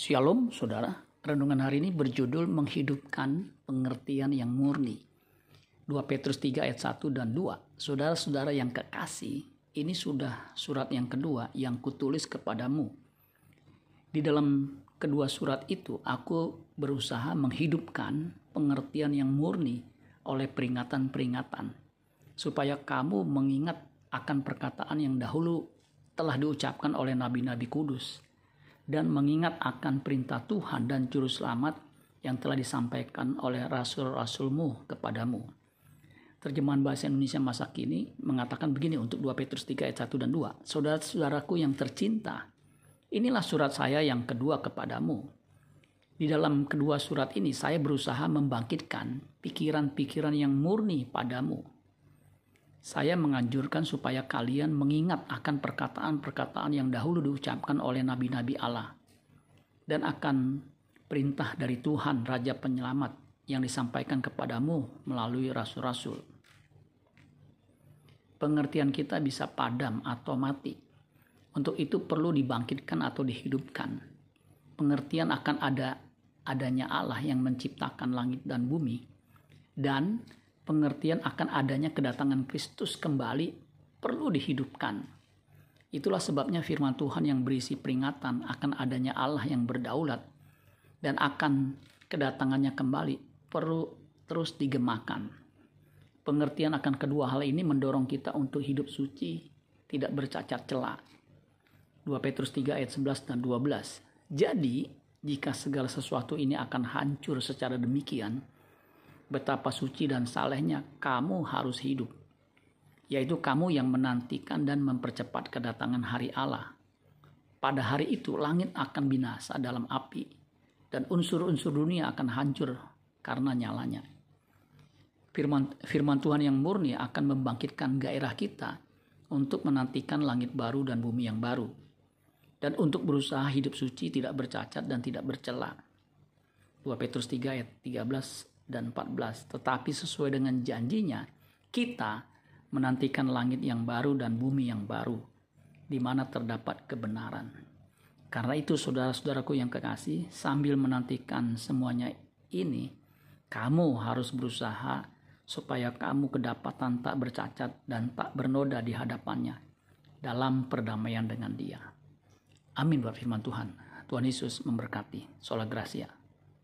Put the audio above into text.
Shalom saudara, renungan hari ini berjudul menghidupkan pengertian yang murni. 2 Petrus 3 ayat 1 dan 2. Saudara-saudara yang kekasih, ini sudah surat yang kedua yang kutulis kepadamu. Di dalam kedua surat itu, aku berusaha menghidupkan pengertian yang murni oleh peringatan-peringatan, supaya kamu mengingat akan perkataan yang dahulu telah diucapkan oleh nabi-nabi kudus dan mengingat akan perintah Tuhan dan juru selamat yang telah disampaikan oleh rasul-rasulmu kepadamu. Terjemahan bahasa Indonesia masa kini mengatakan begini untuk 2 Petrus 3 ayat 1 dan 2. Saudara-saudaraku yang tercinta, inilah surat saya yang kedua kepadamu. Di dalam kedua surat ini saya berusaha membangkitkan pikiran-pikiran yang murni padamu saya menganjurkan supaya kalian mengingat akan perkataan-perkataan yang dahulu diucapkan oleh nabi-nabi Allah dan akan perintah dari Tuhan Raja Penyelamat yang disampaikan kepadamu melalui rasul-rasul. Pengertian kita bisa padam atau mati. Untuk itu perlu dibangkitkan atau dihidupkan. Pengertian akan ada adanya Allah yang menciptakan langit dan bumi dan pengertian akan adanya kedatangan Kristus kembali perlu dihidupkan. Itulah sebabnya firman Tuhan yang berisi peringatan akan adanya Allah yang berdaulat dan akan kedatangannya kembali perlu terus digemakan. Pengertian akan kedua hal ini mendorong kita untuk hidup suci, tidak bercacat celah. 2 Petrus 3 ayat 11 dan 12. Jadi, jika segala sesuatu ini akan hancur secara demikian, betapa suci dan salehnya kamu harus hidup, yaitu kamu yang menantikan dan mempercepat kedatangan hari Allah. Pada hari itu langit akan binasa dalam api dan unsur-unsur dunia akan hancur karena nyalanya. Firman, firman Tuhan yang murni akan membangkitkan gairah kita untuk menantikan langit baru dan bumi yang baru dan untuk berusaha hidup suci tidak bercacat dan tidak bercela. 2 Petrus 3 ayat 13 dan 14. Tetapi sesuai dengan janjinya, kita menantikan langit yang baru dan bumi yang baru, di mana terdapat kebenaran. Karena itu saudara-saudaraku yang kekasih, sambil menantikan semuanya ini, kamu harus berusaha supaya kamu kedapatan tak bercacat dan tak bernoda di hadapannya dalam perdamaian dengan dia. Amin buat firman Tuhan. Tuhan Yesus memberkati. Sola Gracia.